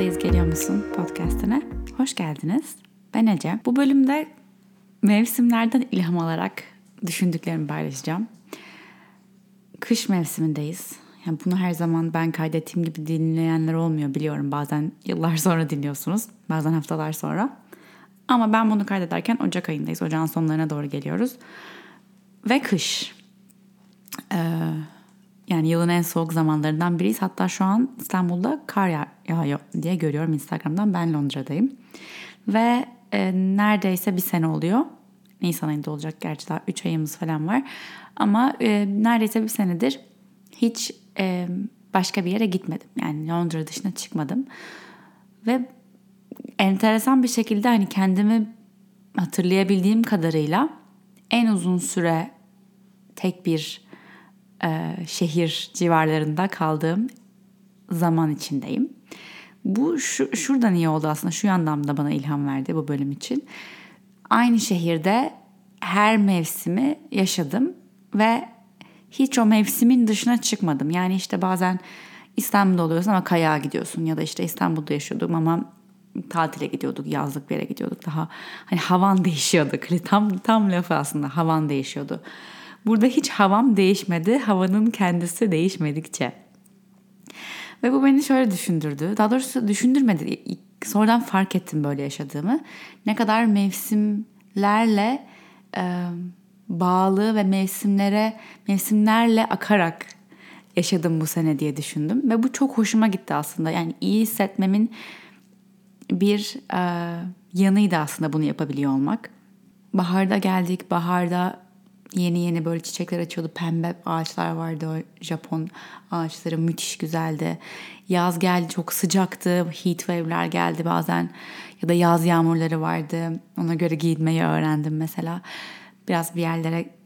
Yoldayız Geliyor Musun podcastine hoş geldiniz. Ben Ece. Bu bölümde mevsimlerden ilham alarak düşündüklerimi paylaşacağım. Kış mevsimindeyiz. Yani bunu her zaman ben kaydettiğim gibi dinleyenler olmuyor biliyorum. Bazen yıllar sonra dinliyorsunuz. Bazen haftalar sonra. Ama ben bunu kaydederken Ocak ayındayız. Ocağın sonlarına doğru geliyoruz. Ve kış. Ee, yani yılın en soğuk zamanlarından biriyiz. Hatta şu an İstanbul'da kar yağ yağıyor diye görüyorum Instagram'dan. Ben Londra'dayım. Ve e, neredeyse bir sene oluyor. Nisan ayında olacak gerçi daha 3 ayımız falan var. Ama e, neredeyse bir senedir hiç e, başka bir yere gitmedim. Yani Londra dışına çıkmadım. Ve enteresan bir şekilde hani kendimi hatırlayabildiğim kadarıyla en uzun süre tek bir e, şehir civarlarında kaldığım zaman içindeyim. Bu şu, şuradan iyi oldu aslında. Şu yandan da bana ilham verdi bu bölüm için. Aynı şehirde her mevsimi yaşadım ve hiç o mevsimin dışına çıkmadım. Yani işte bazen İstanbul'da oluyorsun ama kayağa gidiyorsun ya da işte İstanbul'da yaşıyordum ama tatile gidiyorduk, yazlık bir yere gidiyorduk. Daha hani havan değişiyordu. Tam tam lafı aslında havan değişiyordu. Burada hiç havam değişmedi. Havanın kendisi değişmedikçe. Ve bu beni şöyle düşündürdü. Daha doğrusu düşündürmedi. Sonradan fark ettim böyle yaşadığımı. Ne kadar mevsimlerle e, bağlı ve mevsimlere mevsimlerle akarak yaşadım bu sene diye düşündüm. Ve bu çok hoşuma gitti aslında. Yani iyi hissetmemin bir e, yanıydı aslında bunu yapabiliyor olmak. Baharda geldik. Baharda yeni yeni böyle çiçekler açıyordu. Pembe ağaçlar vardı o Japon ağaçları müthiş güzeldi. Yaz geldi çok sıcaktı. Heat wave'ler geldi bazen ya da yaz yağmurları vardı. Ona göre giyinmeyi öğrendim mesela. Biraz bir yerlere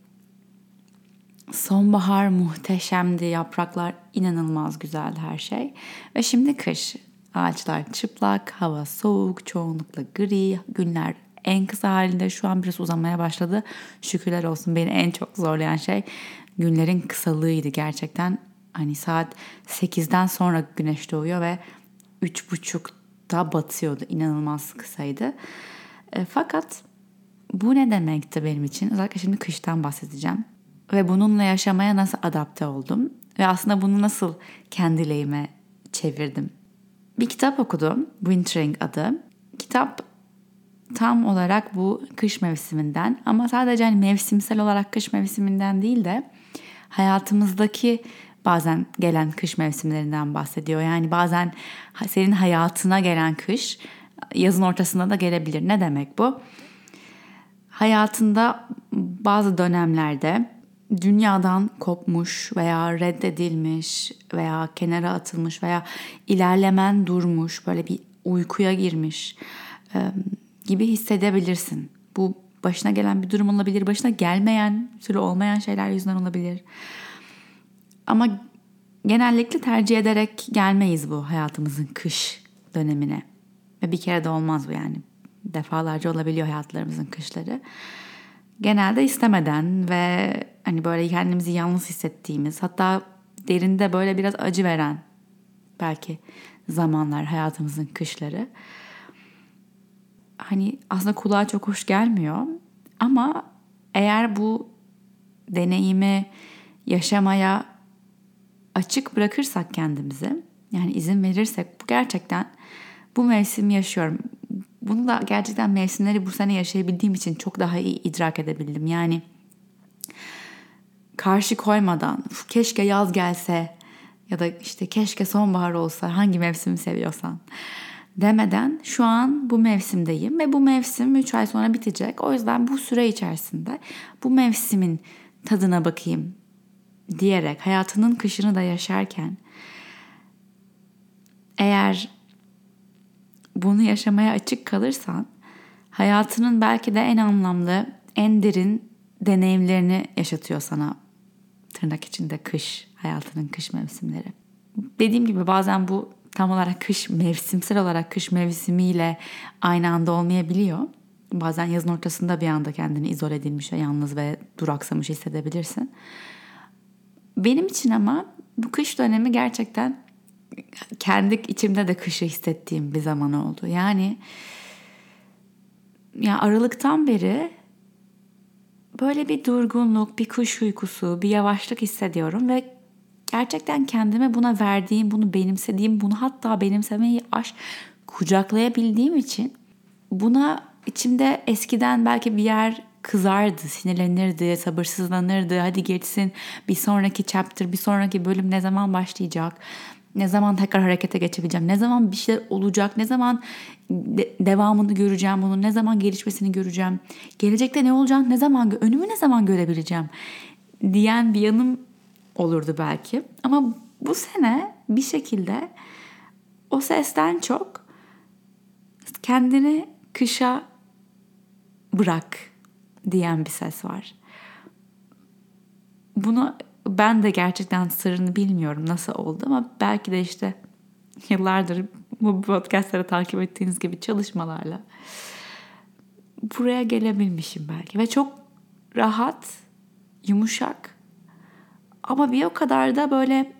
Sonbahar muhteşemdi. Yapraklar inanılmaz güzeldi her şey. Ve şimdi kış. Ağaçlar çıplak, hava soğuk, çoğunlukla gri, günler en kısa halinde şu an biraz uzamaya başladı. Şükürler olsun beni en çok zorlayan şey günlerin kısalığıydı gerçekten. Hani saat 8'den sonra güneş doğuyor ve 3.30'da batıyordu. İnanılmaz kısaydı. E, fakat bu ne demekti benim için? Özellikle şimdi kıştan bahsedeceğim. Ve bununla yaşamaya nasıl adapte oldum? Ve aslında bunu nasıl kendi çevirdim? Bir kitap okudum. Wintering adı. Kitap tam olarak bu kış mevsiminden ama sadece hani mevsimsel olarak kış mevsiminden değil de hayatımızdaki bazen gelen kış mevsimlerinden bahsediyor. Yani bazen senin hayatına gelen kış yazın ortasında da gelebilir. Ne demek bu? Hayatında bazı dönemlerde dünyadan kopmuş veya reddedilmiş veya kenara atılmış veya ilerlemen durmuş, böyle bir uykuya girmiş gibi hissedebilirsin. Bu başına gelen bir durum olabilir, başına gelmeyen, türlü olmayan şeyler yüzünden olabilir. Ama genellikle tercih ederek gelmeyiz bu hayatımızın kış dönemine. Ve bir kere de olmaz bu yani. Defalarca olabiliyor hayatlarımızın kışları. Genelde istemeden ve hani böyle kendimizi yalnız hissettiğimiz hatta derinde böyle biraz acı veren belki zamanlar hayatımızın kışları hani aslında kulağa çok hoş gelmiyor. Ama eğer bu deneyimi yaşamaya açık bırakırsak kendimizi, yani izin verirsek bu gerçekten bu mevsimi yaşıyorum. Bunu da gerçekten mevsimleri bu sene yaşayabildiğim için çok daha iyi idrak edebildim. Yani karşı koymadan keşke yaz gelse ya da işte keşke sonbahar olsa hangi mevsimi seviyorsan demeden şu an bu mevsimdeyim ve bu mevsim 3 ay sonra bitecek. O yüzden bu süre içerisinde bu mevsimin tadına bakayım diyerek hayatının kışını da yaşarken eğer bunu yaşamaya açık kalırsan hayatının belki de en anlamlı, en derin deneyimlerini yaşatıyor sana tırnak içinde kış, hayatının kış mevsimleri. Dediğim gibi bazen bu tam olarak kış mevsimsel olarak kış mevsimiyle aynı anda olmayabiliyor. Bazen yazın ortasında bir anda kendini izole edilmiş ve yalnız ve duraksamış hissedebilirsin. Benim için ama bu kış dönemi gerçekten kendi içimde de kışı hissettiğim bir zaman oldu. Yani ya Aralık'tan beri böyle bir durgunluk, bir kuş uykusu, bir yavaşlık hissediyorum ve gerçekten kendime buna verdiğim, bunu benimsediğim, bunu hatta benimsemeyi aş kucaklayabildiğim için buna içimde eskiden belki bir yer kızardı, sinirlenirdi, sabırsızlanırdı. Hadi geçsin bir sonraki chapter, bir sonraki bölüm ne zaman başlayacak? Ne zaman tekrar harekete geçebileceğim? Ne zaman bir şeyler olacak? Ne zaman de- devamını göreceğim bunu? Ne zaman gelişmesini göreceğim? Gelecekte ne olacak? Ne zaman önümü ne zaman görebileceğim? diyen bir yanım olurdu belki. Ama bu sene bir şekilde o sesten çok kendini kışa bırak diyen bir ses var. Bunu ben de gerçekten sırrını bilmiyorum nasıl oldu ama belki de işte yıllardır bu podcastları takip ettiğiniz gibi çalışmalarla buraya gelebilmişim belki ve çok rahat, yumuşak ama bir o kadar da böyle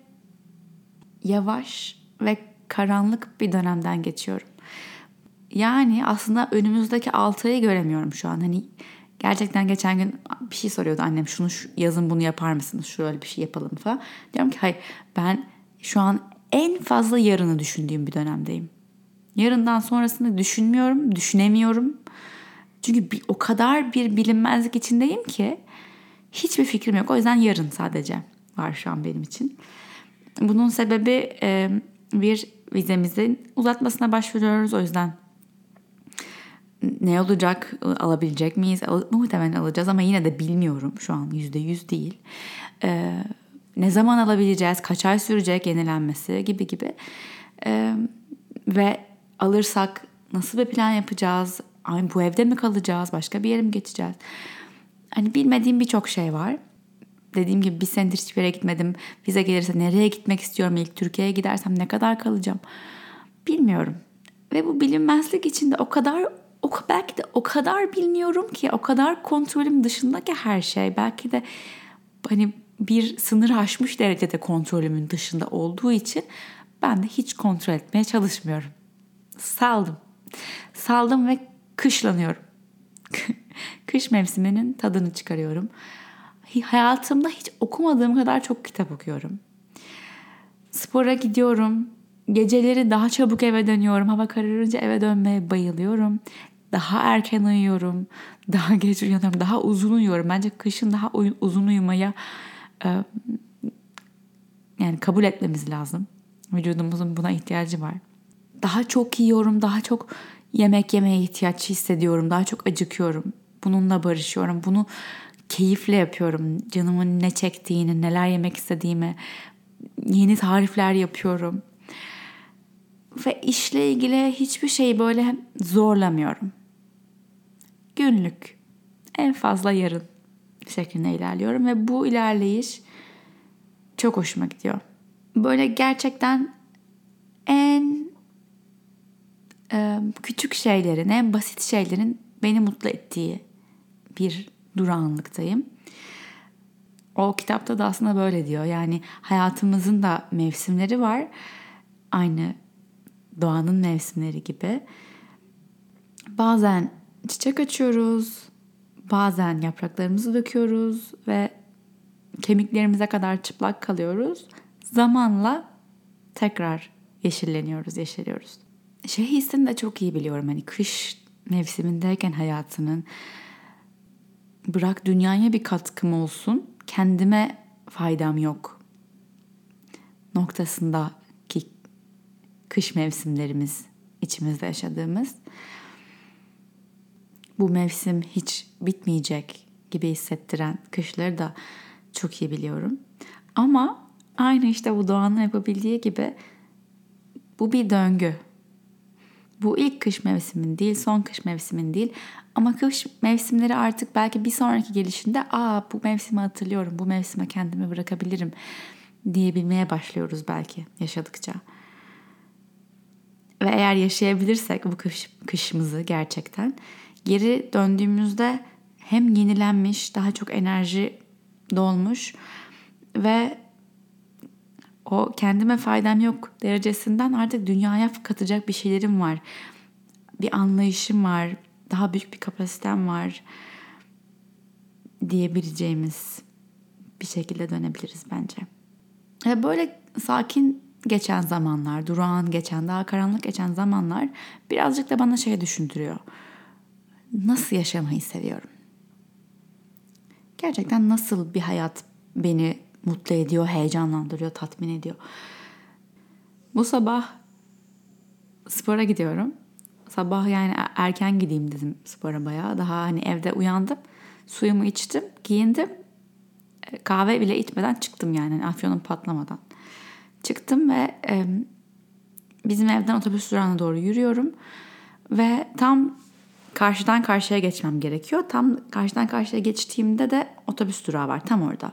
yavaş ve karanlık bir dönemden geçiyorum. Yani aslında önümüzdeki 6 ayı göremiyorum şu an. Hani gerçekten geçen gün bir şey soruyordu annem şunu şu, yazın bunu yapar mısınız? Şöyle bir şey yapalım falan. Diyorum ki hayır ben şu an en fazla yarını düşündüğüm bir dönemdeyim. Yarından sonrasını düşünmüyorum, düşünemiyorum. Çünkü bir, o kadar bir bilinmezlik içindeyim ki hiçbir fikrim yok. O yüzden yarın sadece var şu an benim için. Bunun sebebi e, bir vizemizin uzatmasına başvuruyoruz. O yüzden ne olacak alabilecek miyiz? Al, muhtemelen alacağız ama yine de bilmiyorum şu an yüzde yüz değil. Ee, ne zaman alabileceğiz? Kaç ay sürecek yenilenmesi gibi gibi. Ee, ve alırsak nasıl bir plan yapacağız? Ay, bu evde mi kalacağız? Başka bir yere mi geçeceğiz? Hani bilmediğim birçok şey var. Dediğim gibi bir senedir hiçbir yere gitmedim. Vize gelirse nereye gitmek istiyorum? İlk Türkiye'ye gidersem ne kadar kalacağım? Bilmiyorum. Ve bu bilinmezlik içinde o kadar o belki de o kadar bilmiyorum ki o kadar kontrolüm dışındaki her şey belki de hani bir sınır aşmış derecede kontrolümün dışında olduğu için ben de hiç kontrol etmeye çalışmıyorum. Saldım. Saldım ve kışlanıyorum. Kış mevsiminin tadını çıkarıyorum. Hayatımda hiç okumadığım kadar çok kitap okuyorum. Spora gidiyorum. Geceleri daha çabuk eve dönüyorum. Hava kararınca eve dönmeye bayılıyorum. Daha erken uyuyorum. Daha geç uyanıyorum. Daha uzun uyuyorum. Bence kışın daha uzun uyumaya e, yani kabul etmemiz lazım. Vücudumuzun buna ihtiyacı var. Daha çok yiyorum. Daha çok yemek yemeye ihtiyaç hissediyorum. Daha çok acıkıyorum. Bununla barışıyorum. Bunu keyifle yapıyorum. Canımın ne çektiğini, neler yemek istediğimi, yeni tarifler yapıyorum. Ve işle ilgili hiçbir şeyi böyle zorlamıyorum. Günlük, en fazla yarın şeklinde ilerliyorum ve bu ilerleyiş çok hoşuma gidiyor. Böyle gerçekten en e, küçük şeylerin, en basit şeylerin beni mutlu ettiği bir durağanlıktayım. O kitapta da aslında böyle diyor. Yani hayatımızın da mevsimleri var. Aynı doğanın mevsimleri gibi. Bazen çiçek açıyoruz, bazen yapraklarımızı döküyoruz ve kemiklerimize kadar çıplak kalıyoruz. Zamanla tekrar yeşilleniyoruz, yeşeriyoruz. Şey hissini de çok iyi biliyorum. Hani kış mevsimindeyken hayatının bırak dünyaya bir katkım olsun, kendime faydam yok noktasındaki kış mevsimlerimiz içimizde yaşadığımız bu mevsim hiç bitmeyecek gibi hissettiren kışları da çok iyi biliyorum. Ama aynı işte bu doğanın yapabildiği gibi bu bir döngü. Bu ilk kış mevsimin değil, son kış mevsimin değil. Ama kış mevsimleri artık belki bir sonraki gelişinde aa bu mevsimi hatırlıyorum, bu mevsime kendimi bırakabilirim diyebilmeye başlıyoruz belki yaşadıkça. Ve eğer yaşayabilirsek bu kış, kışımızı gerçekten geri döndüğümüzde hem yenilenmiş, daha çok enerji dolmuş ve o kendime faydam yok derecesinden artık dünyaya katacak bir şeylerim var. Bir anlayışım var. Daha büyük bir kapasitem var diyebileceğimiz bir şekilde dönebiliriz bence. Böyle sakin geçen zamanlar, durağan geçen, daha karanlık geçen zamanlar birazcık da bana şey düşündürüyor. Nasıl yaşamayı seviyorum? Gerçekten nasıl bir hayat beni mutlu ediyor, heyecanlandırıyor, tatmin ediyor. Bu sabah spora gidiyorum. Sabah yani erken gideyim dedim spora bayağı. Daha hani evde uyandım. Suyumu içtim, giyindim. Kahve bile içmeden çıktım yani. yani afyonum patlamadan. Çıktım ve e, bizim evden otobüs durağına doğru yürüyorum. Ve tam karşıdan karşıya geçmem gerekiyor. Tam karşıdan karşıya geçtiğimde de otobüs durağı var tam orada.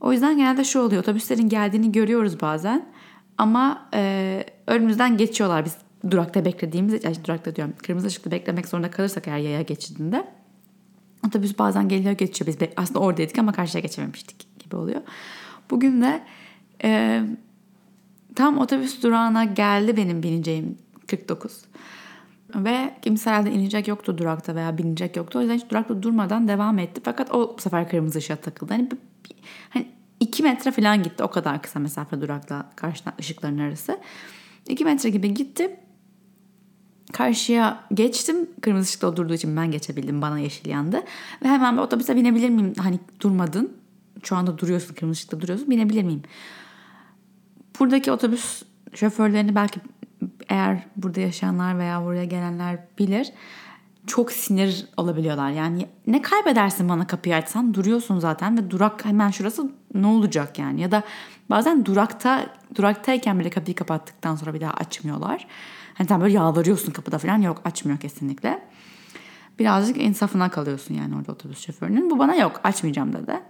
O yüzden genelde şu oluyor. Otobüslerin geldiğini görüyoruz bazen. Ama e, önümüzden geçiyorlar biz durakta beklediğimiz, yani durakta diyorum kırmızı ışıkta beklemek zorunda kalırsak eğer yaya geçidinde. Otobüs bazen geliyor geçiyor. Biz aslında oradaydık ama karşıya geçememiştik gibi oluyor. Bugün de e, tam otobüs durağına geldi benim bineceğim 49. Ve kimse herhalde inecek yoktu durakta veya binecek yoktu. O yüzden hiç durakta durmadan devam etti. Fakat o bu sefer kırmızı ışığa takıldı. Hani, hani iki metre falan gitti. O kadar kısa mesafe durakla karşıdan ışıkların arası. İki metre gibi gitti. Karşıya geçtim. Kırmızı ışıkta durduğu için ben geçebildim. Bana yeşil yandı. Ve hemen bir otobüse binebilir miyim? Hani durmadın. Şu anda duruyorsun. Kırmızı ışıkta duruyorsun. Binebilir miyim? Buradaki otobüs şoförlerini belki eğer burada yaşayanlar veya buraya gelenler bilir çok sinir olabiliyorlar. Yani ne kaybedersin bana kapıyı açsan duruyorsun zaten ve durak hemen şurası ne olacak yani ya da bazen durakta duraktayken bile kapıyı kapattıktan sonra bir daha açmıyorlar. Hani sen böyle yalvarıyorsun kapıda falan yok açmıyor kesinlikle. Birazcık insafına kalıyorsun yani orada otobüs şoförünün. Bu bana yok açmayacağım dedi.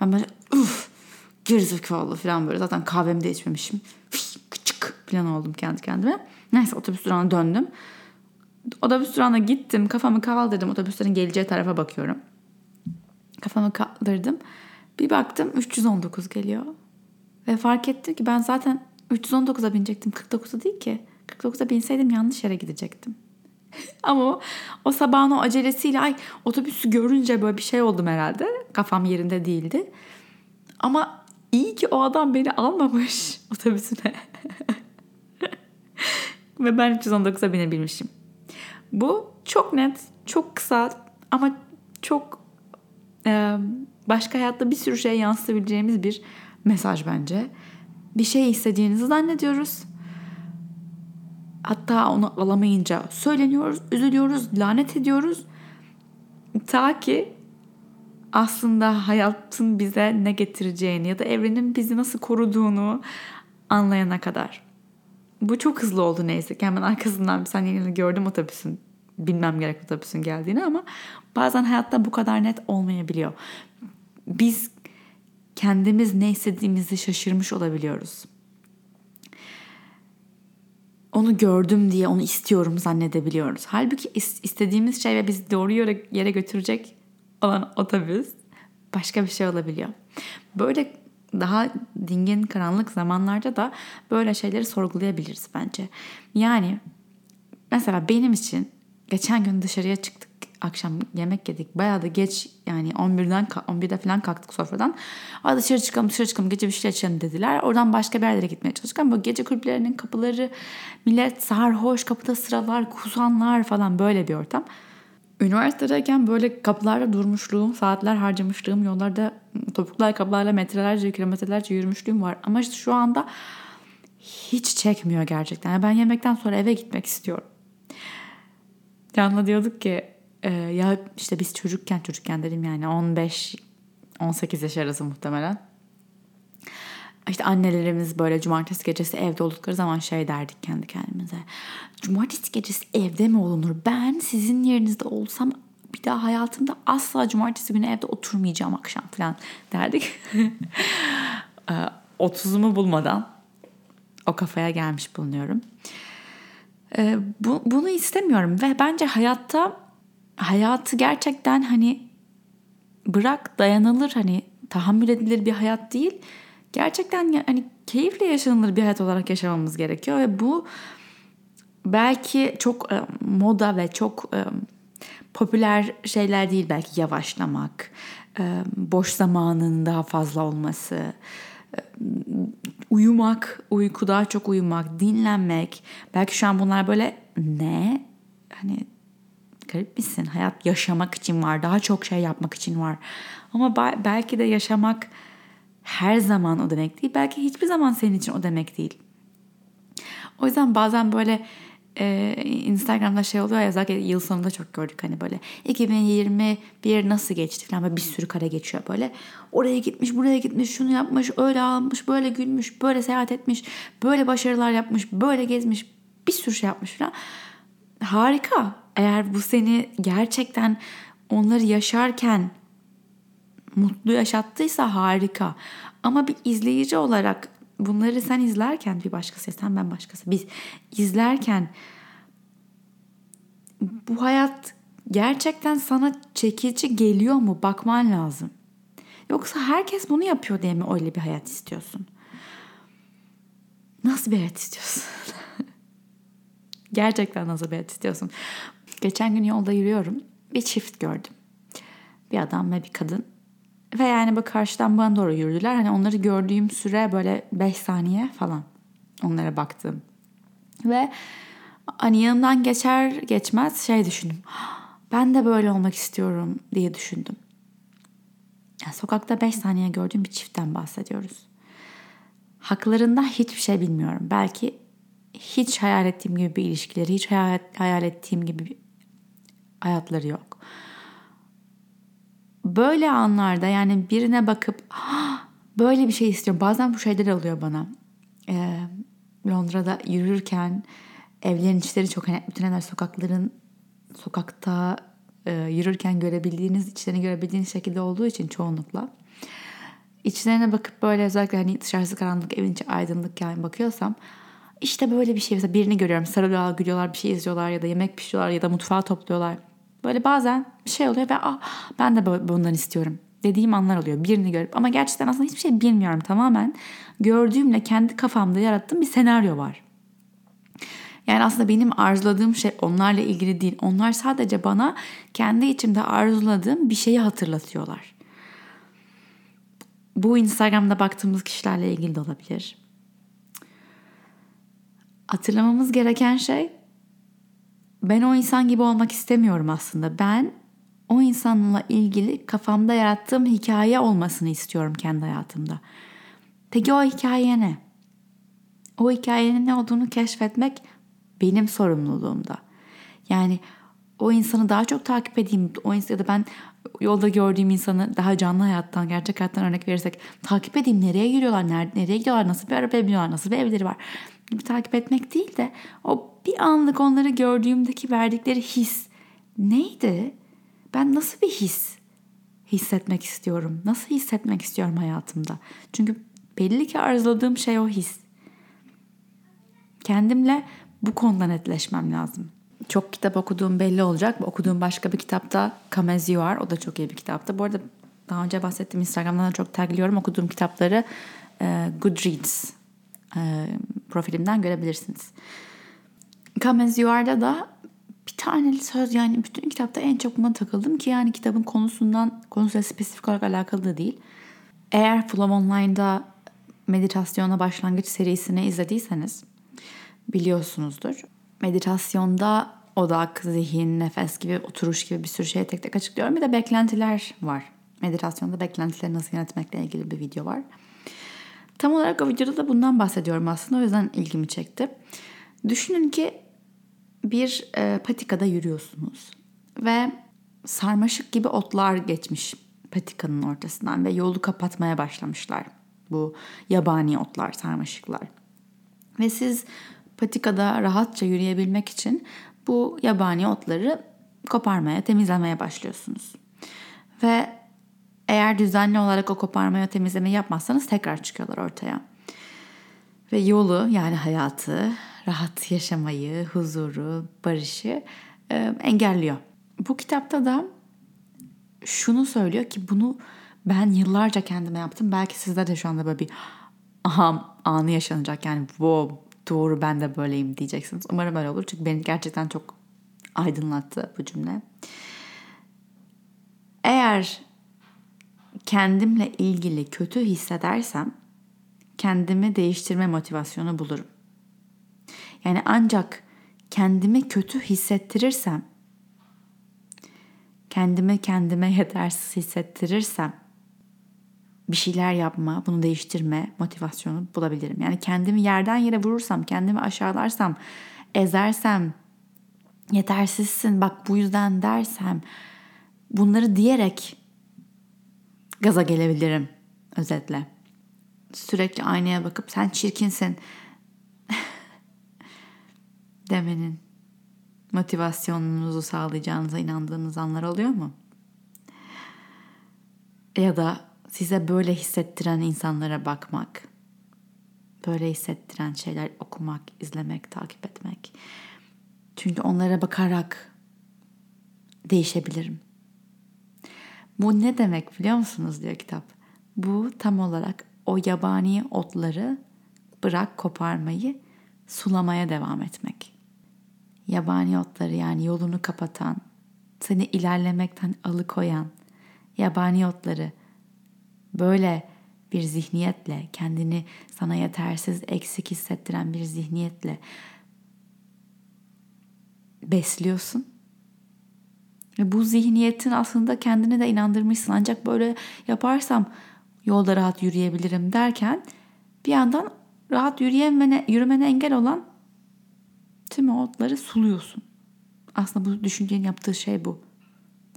Ben böyle uf gerizekalı falan böyle zaten kahvemi de içmemişim. Küçük falan oldum kendi kendime. Neyse otobüs durağına döndüm. Otobüs durağına gittim. Kafamı kaldırdım. Otobüslerin geleceği tarafa bakıyorum. Kafamı kaldırdım. Bir baktım 319 geliyor. Ve fark ettim ki ben zaten 319'a binecektim. 49'a değil ki. 49'a binseydim yanlış yere gidecektim. Ama o, o sabahın o acelesiyle ay otobüsü görünce böyle bir şey oldum herhalde. Kafam yerinde değildi. Ama iyi ki o adam beni almamış otobüsüne. Ve ben 319'a binebilmişim. Bu çok net, çok kısa ama çok e, başka hayatta bir sürü şey yansıtabileceğimiz bir mesaj bence. Bir şey istediğinizi zannediyoruz. Hatta onu alamayınca söyleniyoruz, üzülüyoruz, lanet ediyoruz. Ta ki aslında hayatın bize ne getireceğini ya da evrenin bizi nasıl koruduğunu anlayana kadar. Bu çok hızlı oldu neyse ki hemen arkasından bir saniye gördüm otobüsün bilmem gerek otobüsün geldiğini ama bazen hayatta bu kadar net olmayabiliyor. Biz kendimiz ne istediğimizi şaşırmış olabiliyoruz. Onu gördüm diye onu istiyorum zannedebiliyoruz. Halbuki istediğimiz şey ve bizi doğru yere, yere götürecek olan otobüs başka bir şey olabiliyor. Böyle daha dingin karanlık zamanlarda da böyle şeyleri sorgulayabiliriz bence. Yani mesela benim için geçen gün dışarıya çıktık akşam yemek yedik. Bayağı da geç yani 11'den 11'de falan kalktık sofradan. Aa dışarı çıkalım dışarı çıkalım gece bir şey açalım dediler. Oradan başka bir yerlere gitmeye çalıştık ama gece kulüplerinin kapıları millet sarhoş kapıda sıralar kusanlar falan böyle bir ortam. Üniversitedeyken böyle kapılarda durmuşluğum, saatler harcamışlığım, yollarda topuklu ayakkabılarla metrelerce, kilometrelerce yürümüşlüğüm var. Ama işte şu anda hiç çekmiyor gerçekten. Yani ben yemekten sonra eve gitmek istiyorum. Can'la diyorduk ki e, ya işte biz çocukken çocukken dedim yani 15 18 yaş arası muhtemelen. İşte annelerimiz böyle cumartesi gecesi evde oldukları zaman şey derdik kendi kendimize. Cumartesi gecesi evde mi olunur? Ben sizin yerinizde olsam bir daha hayatımda asla cumartesi günü evde oturmayacağım akşam falan derdik. 30'umu e, bulmadan o kafaya gelmiş bulunuyorum. E, bu, bunu istemiyorum ve bence hayatta hayatı gerçekten hani bırak dayanılır hani tahammül edilir bir hayat değil. Gerçekten hani keyifle yaşanılır bir hayat olarak yaşamamız gerekiyor ve bu belki çok e, moda ve çok e, popüler şeyler değil. Belki yavaşlamak, e, boş zamanının daha fazla olması, uyumak, uyku daha çok uyumak, dinlenmek. Belki şu an bunlar böyle ne? Hani garip misin? Hayat yaşamak için var. Daha çok şey yapmak için var. Ama belki de yaşamak her zaman o demek değil. Belki hiçbir zaman senin için o demek değil. O yüzden bazen böyle e, Instagram'da şey oluyor ya zaten yıl sonunda çok gördük hani böyle 2021 nasıl geçti falan böyle bir sürü kare geçiyor böyle. Oraya gitmiş, buraya gitmiş, şunu yapmış, öyle almış, böyle gülmüş, böyle seyahat etmiş, böyle başarılar yapmış, böyle gezmiş, bir sürü şey yapmış falan. Harika. Eğer bu seni gerçekten onları yaşarken mutlu yaşattıysa harika. Ama bir izleyici olarak bunları sen izlerken bir başkası sen ben başkası biz izlerken bu hayat gerçekten sana çekici geliyor mu bakman lazım. Yoksa herkes bunu yapıyor diye mi öyle bir hayat istiyorsun? Nasıl bir hayat istiyorsun? Gerçekten nasıl bir hayat istiyorsun? Geçen gün yolda yürüyorum. Bir çift gördüm. Bir adam ve bir kadın. Ve yani bu karşıdan bana doğru yürüdüler. Hani onları gördüğüm süre böyle 5 saniye falan. Onlara baktım. Ve hani yanımdan geçer geçmez şey düşündüm. Ben de böyle olmak istiyorum diye düşündüm. Yani sokakta 5 saniye gördüğüm bir çiftten bahsediyoruz. Haklarında hiçbir şey bilmiyorum. Belki hiç hayal ettiğim gibi bir ilişkileri, hiç hayal, hayal ettiğim gibi hayatları yok böyle anlarda yani birine bakıp böyle bir şey istiyorum. Bazen bu şeyler oluyor bana. Ee, Londra'da yürürken evlerin içleri çok hani bütün her sokakların sokakta e, yürürken görebildiğiniz, içlerini görebildiğiniz şekilde olduğu için çoğunlukla içlerine bakıp böyle özellikle hani dışarısı karanlık evin içi aydınlık yani bakıyorsam işte böyle bir şey mesela birini görüyorum sarılıyorlar gülüyorlar bir şey izliyorlar ya da yemek pişiyorlar ya da mutfağı topluyorlar Böyle bazen bir şey oluyor ve ah ben de bundan istiyorum dediğim anlar oluyor birini görüp ama gerçekten aslında hiçbir şey bilmiyorum tamamen gördüğümle kendi kafamda yarattığım bir senaryo var. Yani aslında benim arzuladığım şey onlarla ilgili değil. Onlar sadece bana kendi içimde arzuladığım bir şeyi hatırlatıyorlar. Bu Instagram'da baktığımız kişilerle ilgili de olabilir. Hatırlamamız gereken şey ben o insan gibi olmak istemiyorum aslında. Ben o insanla ilgili kafamda yarattığım hikaye olmasını istiyorum kendi hayatımda. Peki o hikaye ne? O hikayenin ne olduğunu keşfetmek benim sorumluluğumda. Yani o insanı daha çok takip edeyim. O insan ya da ben yolda gördüğüm insanı daha canlı hayattan, gerçek hayattan örnek verirsek takip edeyim. Nereye nerede, nereye gidiyorlar, nasıl bir araba biniyorlar, nasıl bir evleri var gibi takip etmek değil de o bir anlık onları gördüğümdeki verdikleri his neydi? Ben nasıl bir his hissetmek istiyorum? Nasıl hissetmek istiyorum hayatımda? Çünkü belli ki arzuladığım şey o his. Kendimle bu konuda netleşmem lazım. Çok kitap okuduğum belli olacak. Okuduğum başka bir kitapta You Are. O da çok iyi bir kitaptı. Bu arada daha önce bahsettiğim Instagram'dan da çok tagliyorum. Okuduğum kitapları Goodreads profilimden görebilirsiniz. Come As You Are'da da bir taneli söz yani bütün kitapta en çok buna takıldım ki yani kitabın konusundan konusuyla spesifik olarak alakalı da değil. Eğer Flow Online'da meditasyona başlangıç serisini izlediyseniz biliyorsunuzdur. Meditasyonda odak, zihin, nefes gibi, oturuş gibi bir sürü şey tek tek açıklıyorum. Bir de beklentiler var. Meditasyonda beklentileri nasıl yönetmekle ilgili bir video var. Tam olarak o videoda da bundan bahsediyorum aslında. O yüzden ilgimi çekti. Düşünün ki bir e, patikada yürüyorsunuz ve sarmaşık gibi otlar geçmiş patikanın ortasından ve yolu kapatmaya başlamışlar. Bu yabani otlar, sarmaşıklar. Ve siz patikada rahatça yürüyebilmek için bu yabani otları koparmaya, temizlemeye başlıyorsunuz. Ve eğer düzenli olarak o koparmaya, temizleme yapmazsanız tekrar çıkıyorlar ortaya. Ve yolu yani hayatı rahat yaşamayı, huzuru, barışı e, engelliyor. Bu kitapta da şunu söylüyor ki bunu ben yıllarca kendime yaptım. Belki sizde de şu anda böyle bir aha anı yaşanacak. Yani wow doğru ben de böyleyim diyeceksiniz. Umarım öyle olur. Çünkü beni gerçekten çok aydınlattı bu cümle. Eğer kendimle ilgili kötü hissedersem kendimi değiştirme motivasyonu bulurum. Yani ancak kendimi kötü hissettirirsem, kendimi kendime yetersiz hissettirirsem bir şeyler yapma, bunu değiştirme motivasyonu bulabilirim. Yani kendimi yerden yere vurursam, kendimi aşağılarsam, ezersem, yetersizsin bak bu yüzden dersem, bunları diyerek gaza gelebilirim özetle. Sürekli aynaya bakıp sen çirkinsin demenin motivasyonunuzu sağlayacağınıza inandığınız anlar oluyor mu? Ya da size böyle hissettiren insanlara bakmak, böyle hissettiren şeyler okumak, izlemek, takip etmek. Çünkü onlara bakarak değişebilirim. Bu ne demek biliyor musunuz diyor kitap. Bu tam olarak o yabani otları bırak koparmayı, sulamaya devam etmek. Yabani otları yani yolunu kapatan, seni ilerlemekten alıkoyan yabani otları böyle bir zihniyetle, kendini sana yetersiz, eksik hissettiren bir zihniyetle besliyorsun. Ve bu zihniyetin aslında kendine de inandırmışsın. Ancak böyle yaparsam yolda rahat yürüyebilirim derken bir yandan rahat yürüyemene, yürümene engel olan tüm otları suluyorsun. Aslında bu düşüncenin yaptığı şey bu.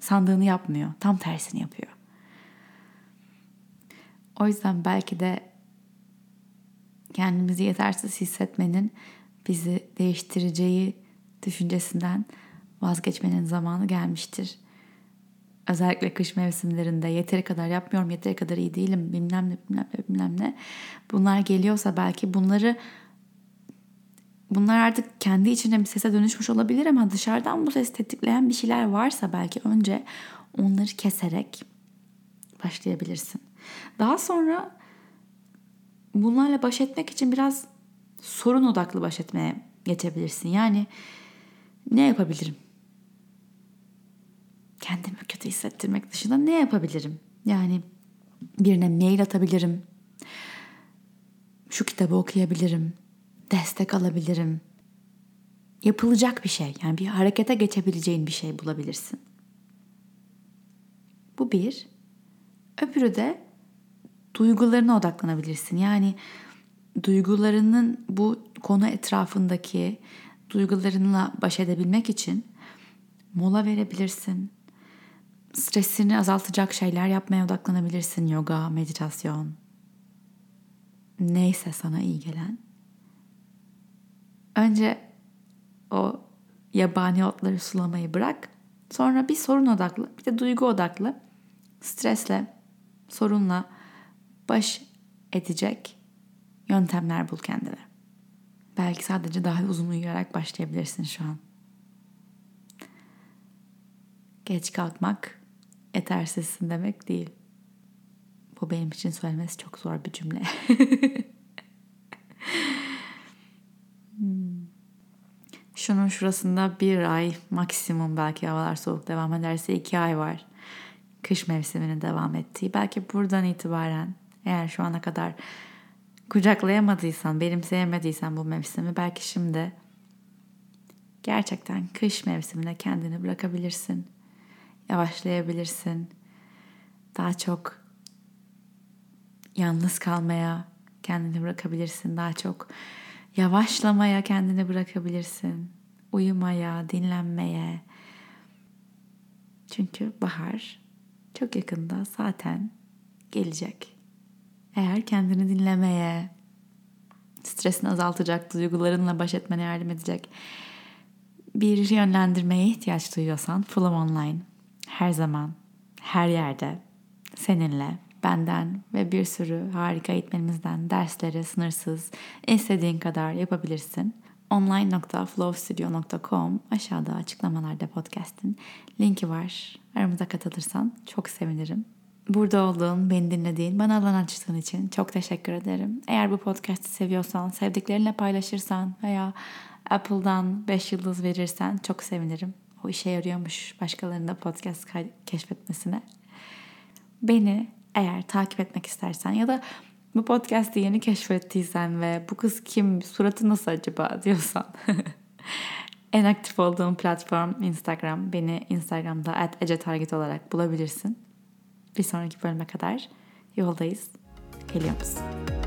Sandığını yapmıyor. Tam tersini yapıyor. O yüzden belki de kendimizi yetersiz hissetmenin bizi değiştireceği düşüncesinden vazgeçmenin zamanı gelmiştir. Özellikle kış mevsimlerinde yeteri kadar yapmıyorum, yeteri kadar iyi değilim, bilmem ne, bilmem ne, bilmem ne. Bunlar geliyorsa belki bunları bunlar artık kendi içinde bir sese dönüşmüş olabilir ama dışarıdan bu ses tetikleyen bir şeyler varsa belki önce onları keserek başlayabilirsin. Daha sonra bunlarla baş etmek için biraz sorun odaklı baş etmeye geçebilirsin. Yani ne yapabilirim? Kendimi kötü hissettirmek dışında ne yapabilirim? Yani birine mail atabilirim. Şu kitabı okuyabilirim. Destek alabilirim. Yapılacak bir şey. Yani bir harekete geçebileceğin bir şey bulabilirsin. Bu bir. Öbürü de duygularına odaklanabilirsin. Yani duygularının bu konu etrafındaki duygularınla baş edebilmek için mola verebilirsin. Stresini azaltacak şeyler yapmaya odaklanabilirsin. Yoga, meditasyon. Neyse sana iyi gelen. Önce o yabani otları sulamayı bırak. Sonra bir sorun odaklı, bir de duygu odaklı. Stresle, sorunla baş edecek yöntemler bul kendine. Belki sadece daha uzun uyuyarak başlayabilirsin şu an. Geç kalkmak yetersizsin demek değil. Bu benim için söylemesi çok zor bir cümle. Şunun şurasında bir ay maksimum belki havalar soğuk devam ederse iki ay var. Kış mevsiminin devam ettiği. Belki buradan itibaren eğer şu ana kadar kucaklayamadıysan, benimseyemediysen bu mevsimi belki şimdi gerçekten kış mevsimine kendini bırakabilirsin. Yavaşlayabilirsin. Daha çok yalnız kalmaya kendini bırakabilirsin. Daha çok yavaşlamaya kendini bırakabilirsin. Uyumaya, dinlenmeye. Çünkü bahar çok yakında zaten gelecek. Eğer kendini dinlemeye, stresini azaltacak, duygularınla baş etmene yardım edecek bir yönlendirmeye ihtiyaç duyuyorsan Fulham Online her zaman, her yerde seninle, benden ve bir sürü harika eğitmenimizden dersleri sınırsız istediğin kadar yapabilirsin. online.flowstudio.com aşağıda açıklamalarda podcast'in linki var. Aramıza katılırsan çok sevinirim. burada olduğun, beni dinlediğin, bana alan açtığın için çok teşekkür ederim. Eğer bu podcast'i seviyorsan, sevdiklerinle paylaşırsan veya Apple'dan 5 yıldız verirsen çok sevinirim. O işe yarıyormuş başkalarının da podcast keşfetmesine. Beni eğer takip etmek istersen ya da bu podcast'i yeni keşfettiysen ve bu kız kim, suratı nasıl acaba diyorsan en aktif olduğum platform Instagram. Beni Instagram'da at ecetarget olarak bulabilirsin. Bir sonraki bölüme kadar yoldayız. Geliyor musun?